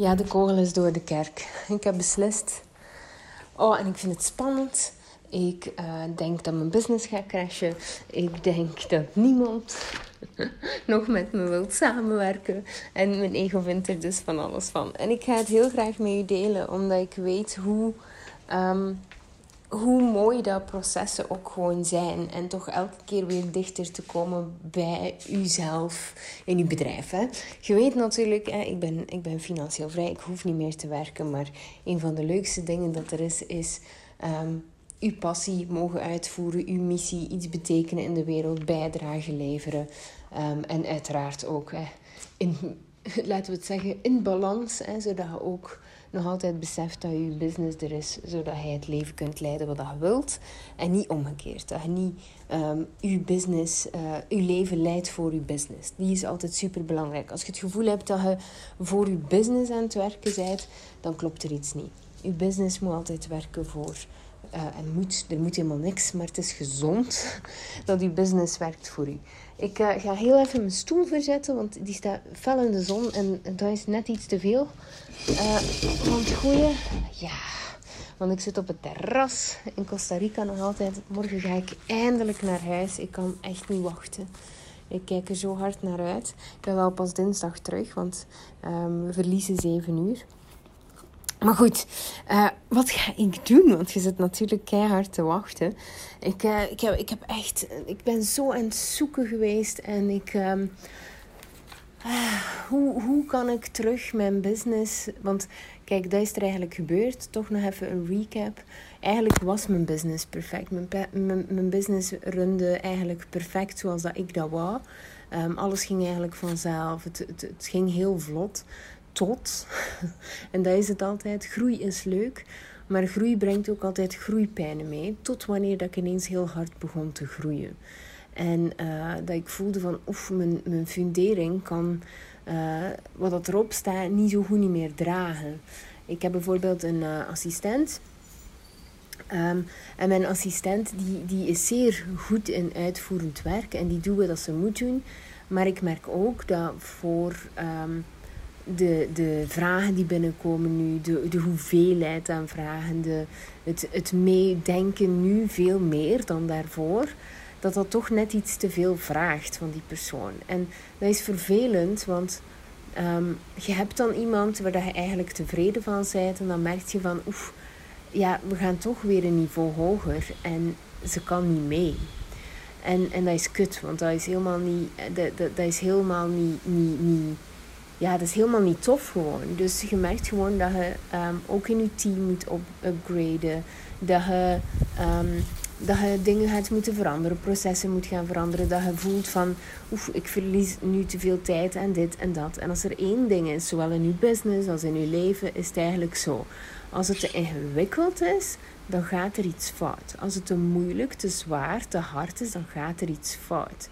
Ja, de kogel is door de kerk. Ik heb beslist. Oh, en ik vind het spannend. Ik uh, denk dat mijn business gaat crashen. Ik denk dat niemand nog met me wil samenwerken. En mijn ego vindt er dus van alles van. En ik ga het heel graag met u delen, omdat ik weet hoe um, hoe mooi dat processen ook gewoon zijn. En toch elke keer weer dichter te komen bij uzelf in uw bedrijf. Je weet natuurlijk, hè, ik, ben, ik ben financieel vrij, ik hoef niet meer te werken. Maar een van de leukste dingen dat er is, is um, uw passie mogen uitvoeren, uw missie, iets betekenen in de wereld, bijdrage leveren. Um, en uiteraard ook hè, in, laten we het zeggen, in balans, hè, zodat je ook nog altijd beseft dat je business er is, zodat je het leven kunt leiden wat je wilt. En niet omgekeerd. Dat je niet um, je business, uh, je leven leidt voor je business. Die is altijd super belangrijk. Als je het gevoel hebt dat je voor je business aan het werken bent, dan klopt er iets niet. Je business moet altijd werken voor uh, en moet, er moet helemaal niks, maar het is gezond dat uw business werkt voor u. Ik uh, ga heel even mijn stoel verzetten, want die staat fel in de zon en dat is net iets te veel. Uh, want goeie, ja, want ik zit op het terras in Costa Rica nog altijd. Morgen ga ik eindelijk naar huis. Ik kan echt niet wachten. Ik kijk er zo hard naar uit. Ik ben wel pas dinsdag terug, want um, we verliezen 7 uur. Maar goed, uh, wat ga ik doen? Want je zit natuurlijk keihard te wachten. Ik, uh, ik, heb, ik heb echt... Ik ben zo aan het zoeken geweest. En ik... Um, uh, hoe, hoe kan ik terug mijn business... Want kijk, dat is er eigenlijk gebeurd. Toch nog even een recap. Eigenlijk was mijn business perfect. Mijn, mijn, business runde eigenlijk perfect zoals dat ik dat wou. Um, alles ging eigenlijk vanzelf. Het, het ging heel vlot tot, en dat is het altijd, groei is leuk, maar groei brengt ook altijd groeipijnen mee. Tot wanneer dat ik ineens heel hard begon te groeien. En uh, dat ik voelde van, oef, mijn, mijn fundering kan uh, wat dat erop staat niet zo goed niet meer dragen. Ik heb bijvoorbeeld een uh, assistent. Um, en mijn assistent die, die is zeer goed in uitvoerend werk en die doet wat ze moet doen. Maar ik merk ook dat voor um, de, de vragen die binnenkomen nu, de, de hoeveelheid aan vragen, de, het, het meedenken nu veel meer dan daarvoor, dat dat toch net iets te veel vraagt van die persoon. En dat is vervelend, want um, je hebt dan iemand waar je eigenlijk tevreden van bent en dan merk je van, oef, ja, we gaan toch weer een niveau hoger en ze kan niet mee. En, en dat is kut, want dat is helemaal niet, dat, dat, dat is helemaal niet, niet, niet ja, dat is helemaal niet tof gewoon. Dus je merkt gewoon dat je um, ook in je team moet upgraden. Dat je, um, dat je dingen gaat moeten veranderen, processen moet gaan veranderen. Dat je voelt van, oef, ik verlies nu te veel tijd aan dit en dat. En als er één ding is, zowel in je business als in je leven, is het eigenlijk zo. Als het te ingewikkeld is, dan gaat er iets fout. Als het te moeilijk, te zwaar, te hard is, dan gaat er iets fout.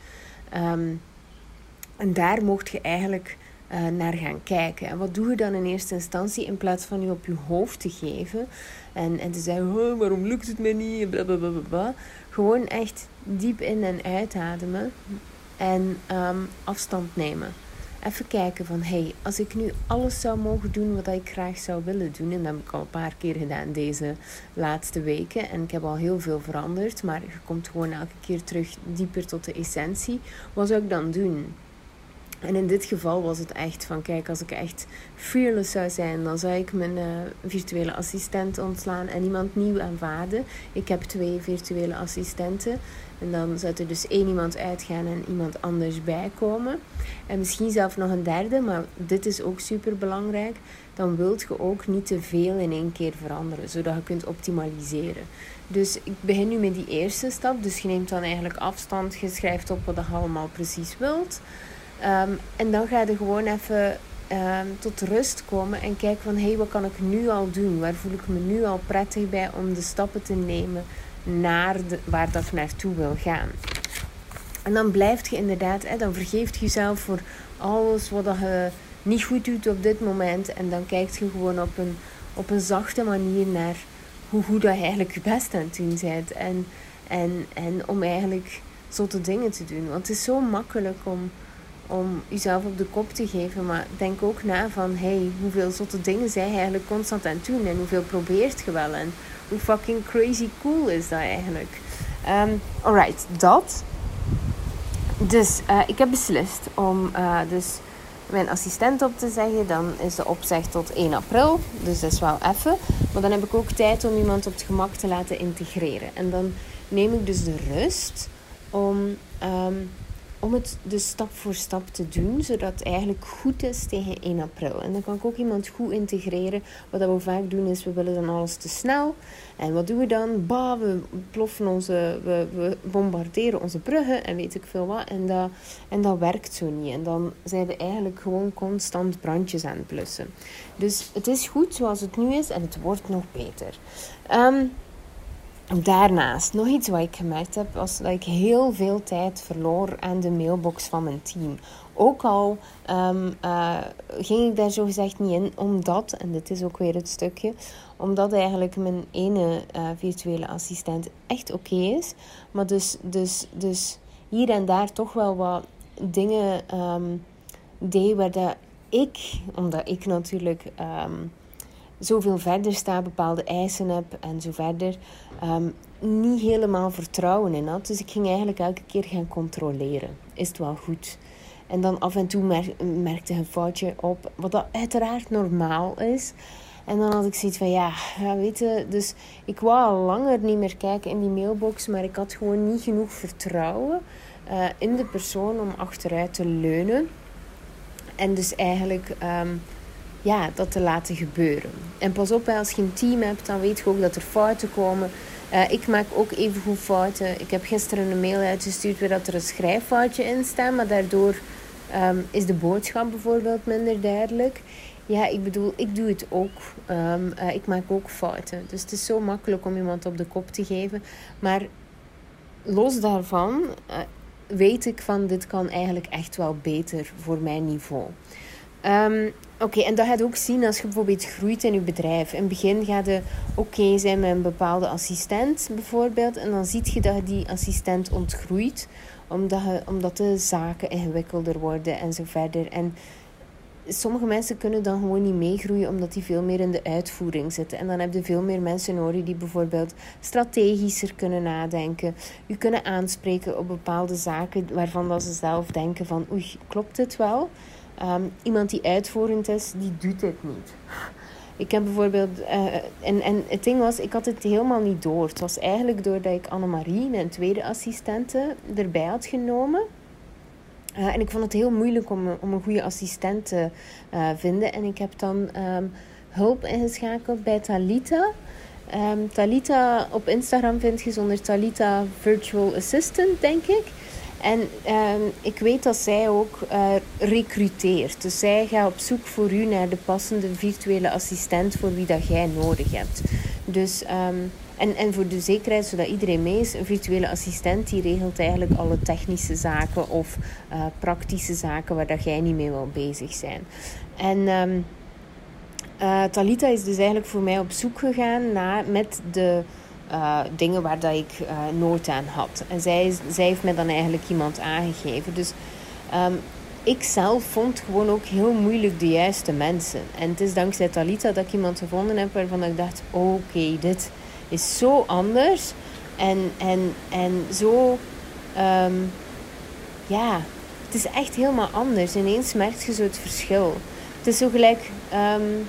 Um, en daar mocht je eigenlijk uh, naar gaan kijken. En wat doe je dan in eerste instantie in plaats van je op je hoofd te geven en, en te zeggen: waarom lukt het me niet? Blablabla. Gewoon echt diep in en uitademen en um, afstand nemen. Even kijken van, hey, als ik nu alles zou mogen doen wat ik graag zou willen doen, en dat heb ik al een paar keer gedaan deze laatste weken, en ik heb al heel veel veranderd, maar je komt gewoon elke keer terug dieper tot de essentie. Wat zou ik dan doen? En in dit geval was het echt van, kijk, als ik echt fearless zou zijn, dan zou ik mijn uh, virtuele assistent ontslaan en iemand nieuw aanvaarden. Ik heb twee virtuele assistenten. En dan zou er dus één iemand uitgaan en iemand anders bijkomen. En misschien zelf nog een derde, maar dit is ook super belangrijk. Dan wilt je ook niet te veel in één keer veranderen, zodat je kunt optimaliseren. Dus ik begin nu met die eerste stap. Dus je neemt dan eigenlijk afstand, je schrijft op wat je allemaal precies wilt. Um, en dan ga je gewoon even um, tot rust komen en kijken van hé, hey, wat kan ik nu al doen? Waar voel ik me nu al prettig bij om de stappen te nemen naar de, waar dat naartoe wil gaan? En dan blijft je inderdaad, hè, dan vergeeft je jezelf voor alles wat je niet goed doet op dit moment. En dan kijkt je gewoon op een, op een zachte manier naar hoe goed dat je eigenlijk je best aan het doen bent. En, en, en om eigenlijk zotte dingen te doen. Want het is zo makkelijk om om jezelf op de kop te geven. Maar denk ook na van, hey, hoeveel zotte dingen zij eigenlijk constant aan doen. En hoeveel probeert je wel. En hoe fucking crazy cool is dat eigenlijk. Um, alright, dat. Dus uh, ik heb beslist om uh, dus mijn assistent op te zeggen. Dan is de opzeg tot 1 april. Dus dat is wel even. Maar dan heb ik ook tijd om iemand op het gemak te laten integreren. En dan neem ik dus de rust om um, om het dus stap voor stap te doen, zodat het eigenlijk goed is tegen 1 april. En dan kan ik ook iemand goed integreren. Wat we vaak doen is, we willen dan alles te snel. En wat doen we dan? Bah, we ploffen onze, we, we bombarderen onze bruggen en weet ik veel wat. En dat, en dat werkt zo niet. En dan zijn we eigenlijk gewoon constant brandjes aan het. Dus het is goed zoals het nu is en het wordt nog beter. Um, Daarnaast, nog iets wat ik gemerkt heb, was dat ik heel veel tijd verloor aan de mailbox van mijn team. Ook al um, uh, ging ik daar zo gezegd niet in, omdat, en dit is ook weer het stukje, omdat eigenlijk mijn ene uh, virtuele assistent echt oké is. Maar dus, dus, dus hier en daar toch wel wat dingen um, deed waar ik, omdat ik natuurlijk um, zoveel verder sta, bepaalde eisen heb en zo verder, um, niet helemaal vertrouwen in had. Dus ik ging eigenlijk elke keer gaan controleren. Is het wel goed? En dan af en toe merkte een foutje op, wat dat uiteraard normaal is. En dan had ik zoiets van, ja, weet je, dus ik wou al langer niet meer kijken in die mailbox, maar ik had gewoon niet genoeg vertrouwen uh, in de persoon om achteruit te leunen. En dus eigenlijk um, ja, dat te laten gebeuren. En pas op, als je een team hebt, dan weet je ook dat er fouten komen. Uh, ik maak ook even goed fouten. Ik heb gisteren een mail uitgestuurd waar dat er een schrijffoutje in staat, maar daardoor um, is de boodschap bijvoorbeeld minder duidelijk. Ja, ik bedoel, ik doe het ook. Um, uh, ik maak ook fouten. Dus het is zo makkelijk om iemand op de kop te geven. Maar los daarvan uh, weet ik van dit kan eigenlijk echt wel beter voor mijn niveau. Um, Oké, en dat gaat ook zien als je bijvoorbeeld groeit in je bedrijf. In het begin gaat je oké zijn met een bepaalde assistent bijvoorbeeld. En dan zie je dat je die assistent ontgroeit. Omdat, je, omdat de zaken ingewikkelder worden en zo verder. En sommige mensen kunnen dan gewoon niet meegroeien omdat die veel meer in de uitvoering zitten. En dan heb je veel meer mensen nodig die bijvoorbeeld strategischer kunnen nadenken. Je kunnen aanspreken op bepaalde zaken waarvan dat ze zelf denken van oei, klopt dit wel? Um, iemand die uitvoerend is, die doet dit niet. Ik heb bijvoorbeeld, uh, en, en het ding was, ik had het helemaal niet door. Het was eigenlijk doordat ik Annemarie, mijn tweede assistente, erbij had genomen. Uh, en ik vond het heel moeilijk om, om een goede assistent te uh, vinden. En ik heb dan um, hulp ingeschakeld bij Talita. Um, Talita op Instagram vind je zonder Talita Virtual Assistant, denk ik. En uh, ik weet dat zij ook uh, recruteert. Dus zij gaat op zoek voor u naar de passende virtuele assistent voor wie dat jij nodig hebt. Dus, um, en, en voor de zekerheid, zodat iedereen mee is, een virtuele assistent die regelt eigenlijk alle technische zaken of uh, praktische zaken waar dat jij niet mee wil bezig zijn. En um, Talita is dus eigenlijk voor mij op zoek gegaan naar, met de uh, dingen waar dat ik uh, nood aan had. En zij, zij heeft me dan eigenlijk iemand aangegeven. Dus um, ik zelf vond gewoon ook heel moeilijk de juiste mensen. En het is dankzij Talita dat ik iemand gevonden heb waarvan ik dacht: oké, dit is zo anders. En, en, en zo, um, ja, het is echt helemaal anders. Ineens merk je zo het verschil. Het is zo gelijk. Um,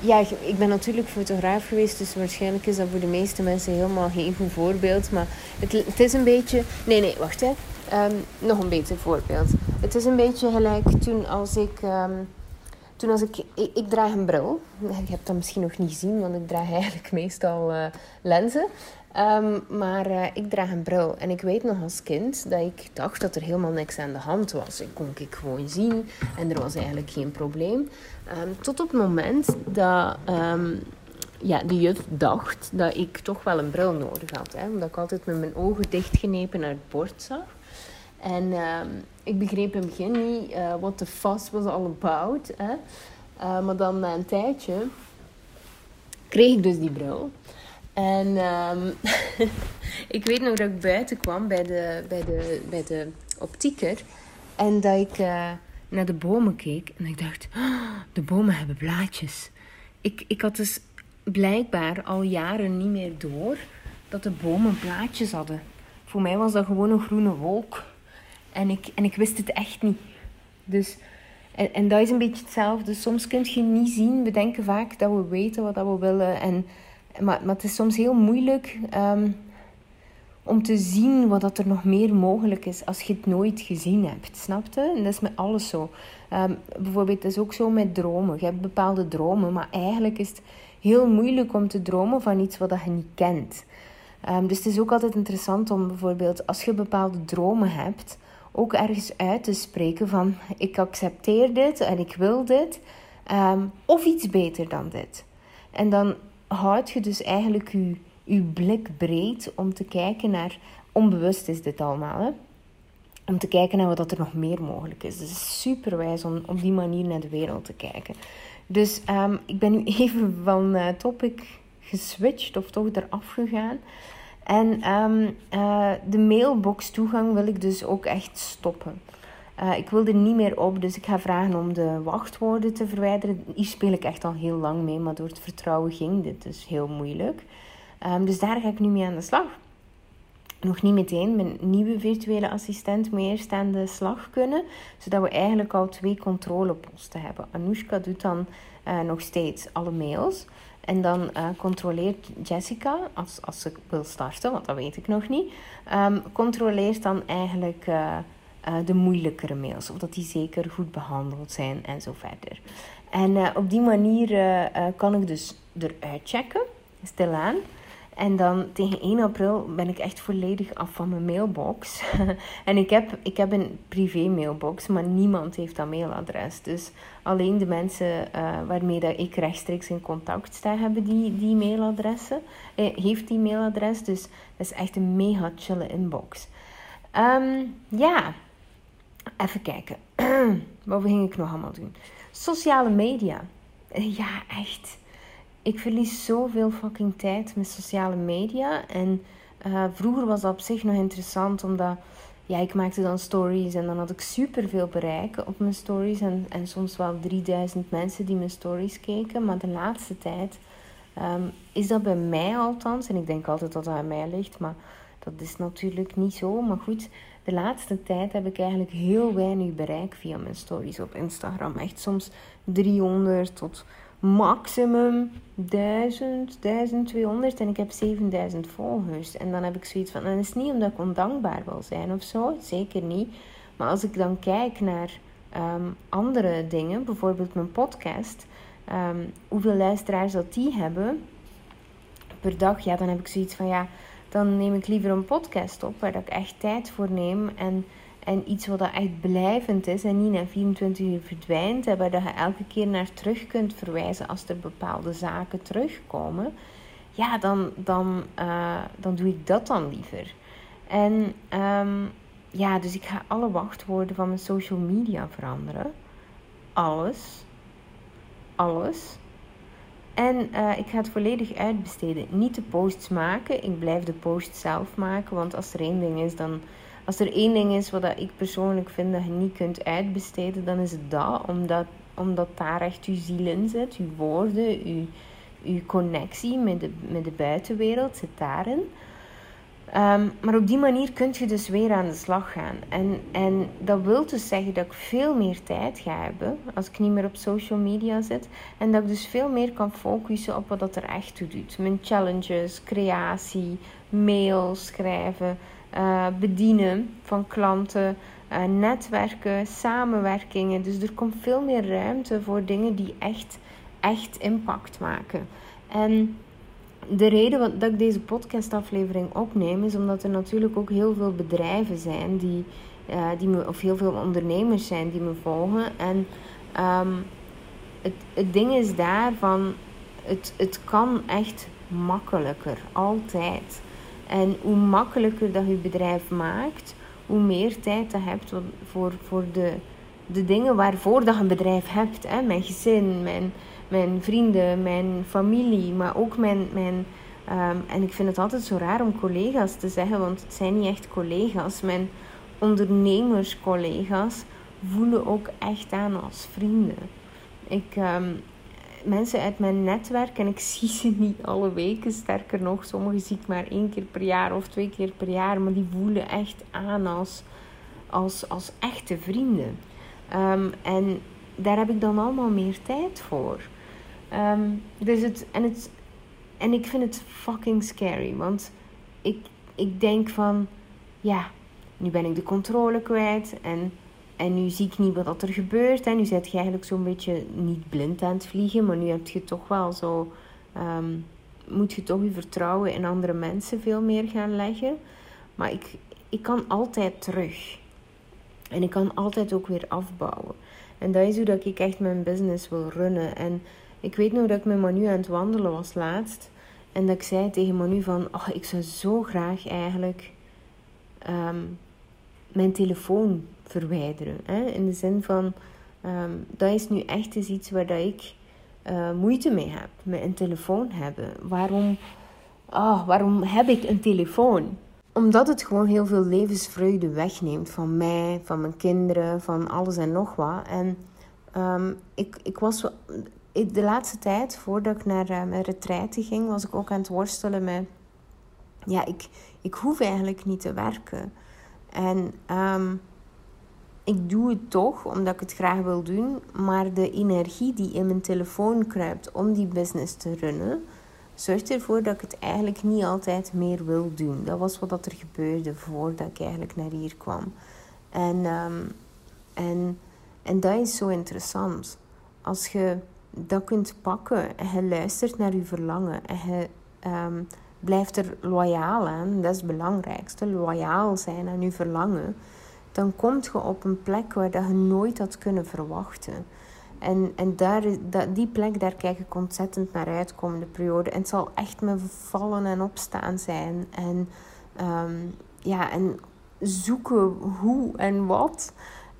ja, ik ben natuurlijk fotograaf geweest, dus waarschijnlijk is dat voor de meeste mensen helemaal geen goed voorbeeld. Maar het, het is een beetje. Nee, nee, wacht hè. Um, nog een beter voorbeeld. Het is een beetje gelijk toen als ik. Um, toen als ik, ik, draag een bril. Je hebt dat misschien nog niet gezien, want ik draag eigenlijk meestal uh, lenzen. Um, maar uh, ik draag een bril. En ik weet nog als kind dat ik dacht dat er helemaal niks aan de hand was. Ik kon ik gewoon zien en er was eigenlijk geen probleem. Um, tot op het moment dat um, ja, de juf dacht dat ik toch wel een bril nodig had. Hè, omdat ik altijd met mijn ogen dichtgenepen naar het bord zag. En ik begreep in het begin niet uh, wat de fuss was all about. Hè. Uh, maar dan na een tijdje kreeg ik dus die bril. En um, ik weet nog dat ik buiten kwam bij de, bij de, bij de optieker. En dat ik uh, naar de bomen keek en ik dacht, oh, de bomen hebben blaadjes. Ik, ik had dus blijkbaar al jaren niet meer door dat de bomen blaadjes hadden. Voor mij was dat gewoon een groene wolk. En ik, en ik wist het echt niet. Dus, en, en dat is een beetje hetzelfde. Soms kun je niet zien. We denken vaak dat we weten wat we willen. En, maar, maar het is soms heel moeilijk um, om te zien wat dat er nog meer mogelijk is als je het nooit gezien hebt. Snap je? En dat is met alles zo. Um, bijvoorbeeld, het is ook zo met dromen. Je hebt bepaalde dromen, maar eigenlijk is het heel moeilijk om te dromen van iets wat je niet kent. Um, dus het is ook altijd interessant om bijvoorbeeld, als je bepaalde dromen hebt, ook ergens uit te spreken van ik accepteer dit en ik wil dit. Of iets beter dan dit. En dan houd je dus eigenlijk je, je blik breed om te kijken naar, onbewust is dit allemaal, hè? om te kijken naar wat er nog meer mogelijk is. Dus het is super wijs om op die manier naar de wereld te kijken. Dus um, ik ben nu even van uh, topic geswitcht of toch eraf gegaan. En um, uh, de mailbox toegang wil ik dus ook echt stoppen. Uh, ik wil er niet meer op, dus ik ga vragen om de wachtwoorden te verwijderen. Hier speel ik echt al heel lang mee, maar door het vertrouwen ging dit dus heel moeilijk. Um, dus daar ga ik nu mee aan de slag. Nog niet meteen, mijn nieuwe virtuele assistent moet eerst aan de slag kunnen, zodat we eigenlijk al twee controleposten hebben. Anoushka doet dan uh, nog steeds alle mails. En dan uh, controleert Jessica, als, als ze wil starten, want dat weet ik nog niet, um, controleert dan eigenlijk uh, de moeilijkere mails. Of dat die zeker goed behandeld zijn en zo verder. En op die manier kan ik dus eruit checken, stilaan. En dan tegen 1 april ben ik echt volledig af van mijn mailbox. en ik heb, ik heb een privé mailbox, maar niemand heeft dat mailadres. Dus alleen de mensen waarmee dat ik rechtstreeks in contact sta, hebben die, die mailadressen. Eh, heeft die mailadres. Dus dat is echt een mega chille inbox. Um, ja, even kijken. Wat ging ik nog allemaal doen? Sociale media. Ja, echt ik verlies zoveel fucking tijd met sociale media. En uh, vroeger was dat op zich nog interessant, omdat ja, ik maakte dan stories en dan had ik super veel bereik op mijn stories. En, en soms wel 3000 mensen die mijn stories keken. Maar de laatste tijd um, is dat bij mij althans, en ik denk altijd dat dat aan mij ligt, maar dat is natuurlijk niet zo. Maar goed, de laatste tijd heb ik eigenlijk heel weinig bereik via mijn stories op Instagram. Echt soms 300 tot maximum 1000, 1200 en ik heb 7000 volgers. En dan heb ik zoiets van, en dat is niet omdat ik ondankbaar wil zijn of zo, zeker niet. Maar als ik dan kijk naar um, andere dingen, bijvoorbeeld mijn podcast, um, hoeveel luisteraars dat die hebben per dag, ja, dan heb ik zoiets van, ja, dan neem ik liever een podcast op waar ik echt tijd voor neem en en iets wat echt blijvend is en niet na 24 uur verdwijnt. En waar je elke keer naar terug kunt verwijzen als er bepaalde zaken terugkomen. Ja, dan, dan, uh, dan doe ik dat dan liever. En um, ja, dus ik ga alle wachtwoorden van mijn social media veranderen. Alles. Alles. En uh, ik ga het volledig uitbesteden. Niet de posts maken. Ik blijf de post zelf maken. Want als er één ding is, dan als er één ding is wat ik persoonlijk vind dat je niet kunt uitbesteden, dan is het dat. Omdat, omdat daar echt je ziel in zit, je woorden, je, je connectie met de, met de buitenwereld zit daarin. Um, maar op die manier kun je dus weer aan de slag gaan. En, en dat wil dus zeggen dat ik veel meer tijd ga hebben als ik niet meer op social media zit. En dat ik dus veel meer kan focussen op wat dat er echt toe doet. Mijn challenges, creatie, mails schrijven, uh, bedienen van klanten, uh, netwerken, samenwerkingen. Dus er komt veel meer ruimte voor dingen die echt, echt impact maken. En de reden dat ik deze podcastaflevering opneem is omdat er natuurlijk ook heel veel bedrijven zijn die, uh, die me, of heel veel ondernemers zijn die me volgen. En um, het, het ding is daarvan, het, het kan echt makkelijker, altijd. En hoe makkelijker dat je bedrijf maakt, hoe meer tijd je hebt voor, voor de, de dingen waarvoor dat je een bedrijf hebt. Hè? Mijn gezin, mijn, mijn vrienden, mijn familie, maar ook mijn. mijn um, en ik vind het altijd zo raar om collega's te zeggen, want het zijn niet echt collega's. Mijn ondernemerscollega's voelen ook echt aan als vrienden. Ik, ehm, mensen uit mijn netwerk, en ik zie ze niet alle weken, sterker nog, sommigen zie ik maar één keer per jaar of twee keer per jaar, maar die voelen echt aan als, als, als echte vrienden. Ehm, en daar heb ik dan allemaal meer tijd voor. Ehm, dus het, en, het, en ik vind het fucking scary, want ik, ik denk van, ja, nu ben ik de controle kwijt en en nu zie ik niet wat er gebeurt. En nu zit je eigenlijk zo'n beetje niet blind aan het vliegen. Maar nu heb je toch wel zo... Ehm, moet je toch je vertrouwen in andere mensen veel meer gaan leggen. Maar ik, ik kan altijd terug. En ik kan altijd ook weer afbouwen. En dat is hoe dat ik echt mijn business wil runnen. En ik weet nog dat ik met Manu aan het wandelen was laatst. En dat ik zei tegen Manu van... Oh, ik zou zo graag eigenlijk... Ehm, mijn telefoon verwijderen. Hè? In de zin van, um, dat is nu echt eens iets waar dat ik uh, moeite mee heb. Met een telefoon hebben. Waarom, oh, waarom heb ik een telefoon? Omdat het gewoon heel veel levensvreugde wegneemt van mij, van mijn kinderen, van alles en nog wat. En um, ik, ik was de laatste tijd, voordat ik naar uh, mijn retraite ging, was ik ook aan het worstelen met... Ja, ik, ik hoef eigenlijk niet te werken. En um, ik doe het toch omdat ik het graag wil doen. Maar de energie die in mijn telefoon kruipt om die business te runnen, zorgt ervoor dat ik het eigenlijk niet altijd meer wil doen. Dat was wat er gebeurde voordat ik eigenlijk naar hier kwam. En, um, en, en dat is zo interessant. Als je dat kunt pakken en je luistert naar je verlangen en je um, blijft er loyaal aan, dat is het belangrijkste, loyaal zijn aan je verlangen dan kom je op een plek waar dat je nooit had kunnen verwachten. En, en daar, dat, die plek, daar kijk ik ontzettend naar uit de komende periode. En het zal echt me vallen en opstaan zijn. En, ehm, ja, en zoeken hoe en wat.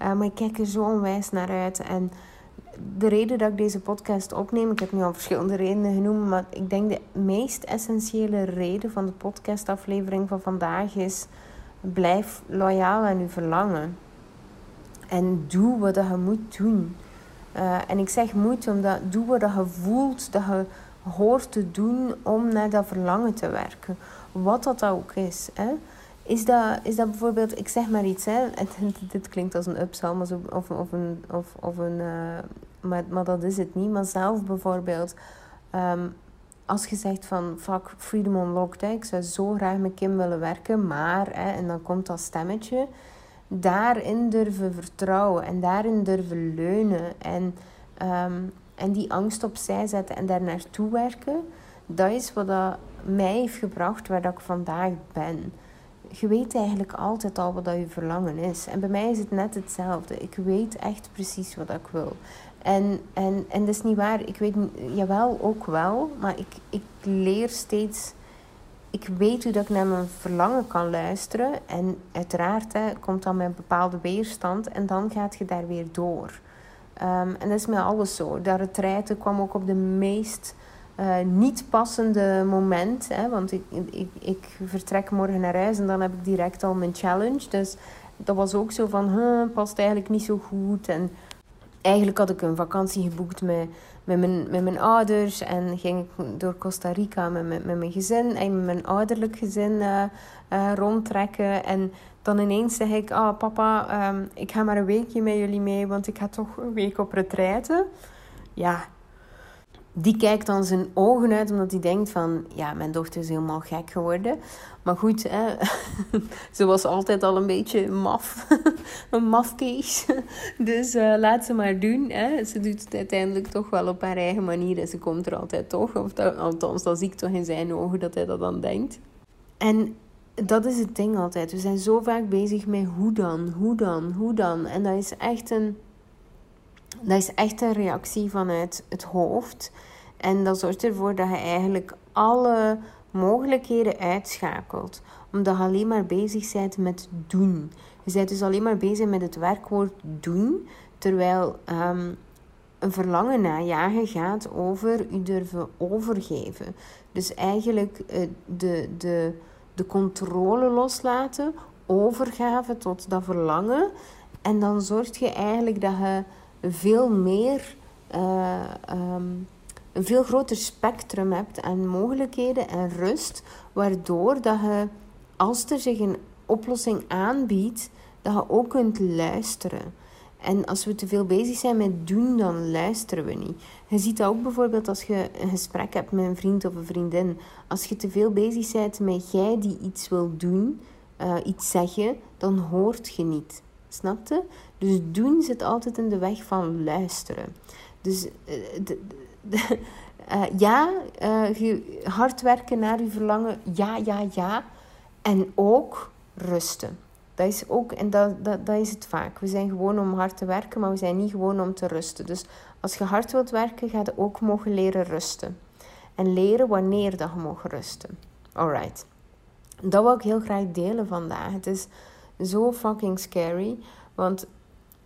Uh, maar ik kijk er zo onwijs naar uit. En de reden dat ik deze podcast opneem, ik heb nu al verschillende redenen genoemd, maar ik denk de meest essentiële reden van de podcastaflevering van vandaag is Blijf loyaal aan je verlangen. En doe wat je moet doen. Uh, en ik zeg moet omdat doe wat je voelt dat je hoort te doen om naar dat verlangen te werken. Wat dat ook is. Hè? Is, dat, is dat bijvoorbeeld, ik zeg maar iets, hè? Dit klinkt als een upsell of, of een. Of, of een uh, maar, dat is het niet. Maar zelf bijvoorbeeld. Um, als je zegt van fuck Freedom Unlocked, hè, ik zou zo graag met Kim willen werken, maar, hè, en dan komt dat stemmetje, daarin durven vertrouwen en daarin durven leunen en, um, en die angst opzij zetten en daar naartoe werken, dat is wat dat mij heeft gebracht waar dat ik vandaag ben. Je weet eigenlijk altijd al wat dat je verlangen is. En bij mij is het net hetzelfde. Ik weet echt precies wat ik wil. En, en, en dat is niet waar. Ik weet, jawel, ook wel. Maar ik, ik leer steeds... Ik weet hoe dat ik naar mijn verlangen kan luisteren. En uiteraard hè, komt dan met een bepaalde weerstand. En dan gaat je daar weer door. Um, en dat is met alles zo. Dat retreiten kwam ook op de meest uh, niet passende moment. Hè, want ik, ik, ik vertrek morgen naar huis en dan heb ik direct al mijn challenge. Dus dat was ook zo van, huh, past eigenlijk niet zo goed. En eigenlijk had ik een vakantie geboekt met, met, mijn, met mijn ouders. En ging ik door Costa Rica met, met, met mijn gezin en mijn ouderlijk gezin uh, uh, rondtrekken. En dan ineens zeg ik, ah papa, um, ik ga maar een weekje met jullie mee, want ik ga toch een week op retraite. Ja, die kijkt dan zijn ogen uit omdat hij denkt van... Ja, mijn dochter is helemaal gek geworden. Maar goed, hè, ze was altijd al een beetje maf. een mafkees. dus uh, laat ze maar doen. Hè. Ze doet het uiteindelijk toch wel op haar eigen manier. En ze komt er altijd toch. Of dat, althans, dat zie ik toch in zijn ogen dat hij dat dan denkt. En dat is het ding altijd. We zijn zo vaak bezig met hoe dan, hoe dan, hoe dan. En dat is echt een dat is echt een reactie vanuit het hoofd. En dat zorgt ervoor dat je eigenlijk alle mogelijkheden uitschakelt. Omdat je alleen maar bezig bent met doen. Je bent dus alleen maar bezig met het werkwoord doen. Terwijl ehm, een verlangen najagen gaat over je durven overgeven. Dus eigenlijk uh, de, de, de controle loslaten overgave tot dat verlangen. En dan zorg je eigenlijk dat je veel meer, uh, um, een veel groter spectrum hebt aan mogelijkheden en rust, waardoor dat je, als er zich een oplossing aanbiedt, dat je ook kunt luisteren. En als we te veel bezig zijn met doen, dan luisteren we niet. Je ziet dat ook bijvoorbeeld als je een gesprek hebt met een vriend of een vriendin. Als je te veel bezig bent met jij die iets wil doen, uh, iets zeggen, dan hoort je niet. Snapte? Dus doen zit altijd in de weg van luisteren. Dus uh, uh, ja, hard werken naar je verlangen, ja, ja, ja. En ook rusten. Dat is ook, en dat, dat, dat is het vaak. We zijn gewoon om hard te werken, maar we zijn niet gewoon om te rusten. Dus als je hard wilt werken, ga je ook mogen leren rusten. En leren wanneer dat je mag rusten. Alright. Dat wil ik heel graag delen vandaag. Het is zo fucking scary. Want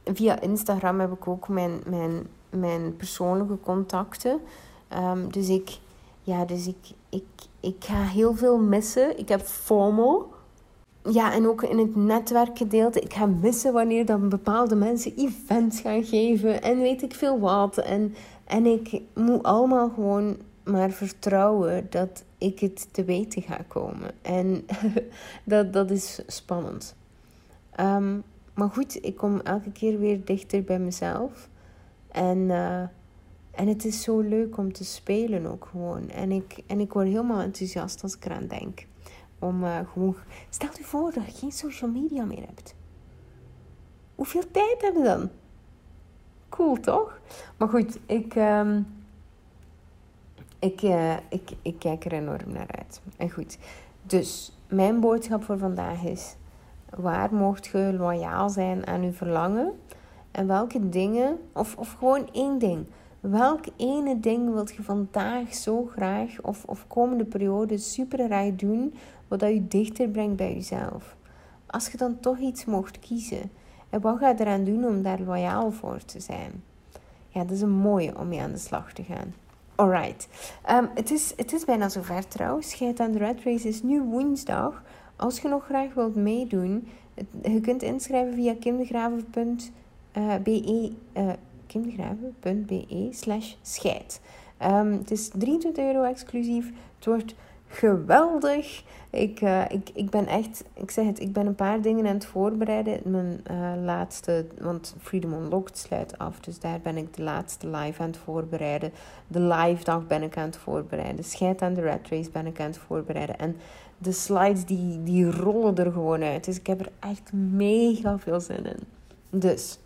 via Instagram heb ik ook mijn, mijn, mijn persoonlijke contacten. Um, dus ik, ja, dus ik, ik, ik ga heel veel missen. Ik heb FOMO ja, en ook in het netwerkgedeelte. Ik ga missen wanneer dan bepaalde mensen events gaan geven. En weet ik veel wat. En, en ik moet allemaal gewoon maar vertrouwen dat ik het te weten ga komen. En dat, dat is spannend. Ehm, maar goed, ik kom elke keer weer dichter bij mezelf. En, eh, en het is zo leuk om te spelen ook gewoon. En ik, en ik word helemaal enthousiast als ik eraan denk. Om uh, gewoon. Stel je voor dat je geen social media meer hebt. Hoeveel tijd hebben we dan? Cool toch? Maar goed, ik. Um, ik, uh, ik, ik kijk er enorm naar uit. En goed, dus mijn boodschap voor vandaag is: waar mocht je loyaal zijn aan je verlangen? En welke dingen, of, of gewoon één ding. Welk ene ding wilt je vandaag zo graag, of, of komende periode super doen, wat je dichter brengt bij jezelf. Als je dan toch iets mocht kiezen, en wat ga je eraan doen om daar loyaal voor te zijn? Ja, dat is een mooie om mee aan de slag te gaan. Alright. Um, het, is, het is bijna zover trouwens. Scheid aan de Red Race is nu woensdag. Als je nog graag wilt meedoen, je kunt inschrijven via kimdegraven.be uh, kimdegraven.be slash scheid. Um, het is 23 euro exclusief. Het wordt geweldig. Ik, uh, ik, ik ben echt, ik zeg het, ik ben een paar dingen aan het voorbereiden. Mijn laatste, want Freedom Unlocked sluit af. Dus daar ben ik de laatste live aan het voorbereiden. De live dag ben ik aan het voorbereiden. Scheid aan de Red Race ben ik aan het voorbereiden. En de slides die, die rollen er gewoon uit. Dus ik heb er echt mega veel zin in. Dus,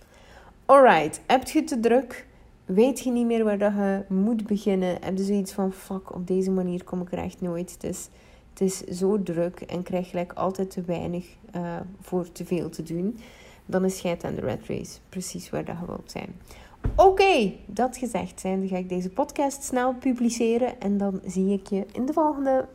alright. Heb je te druk? weet je niet meer waar dat je moet beginnen. Heb je zoiets van, fuck, op deze manier kom ik er echt nooit. Het is, het is zo druk en krijg gelijk altijd te weinig uh, voor te veel te doen. Dan is scheid aan de red race precies waar dat je wilt zijn. Oké, dat gezegd zijn, dan ga ik deze podcast snel publiceren en dan zie ik je in de volgende.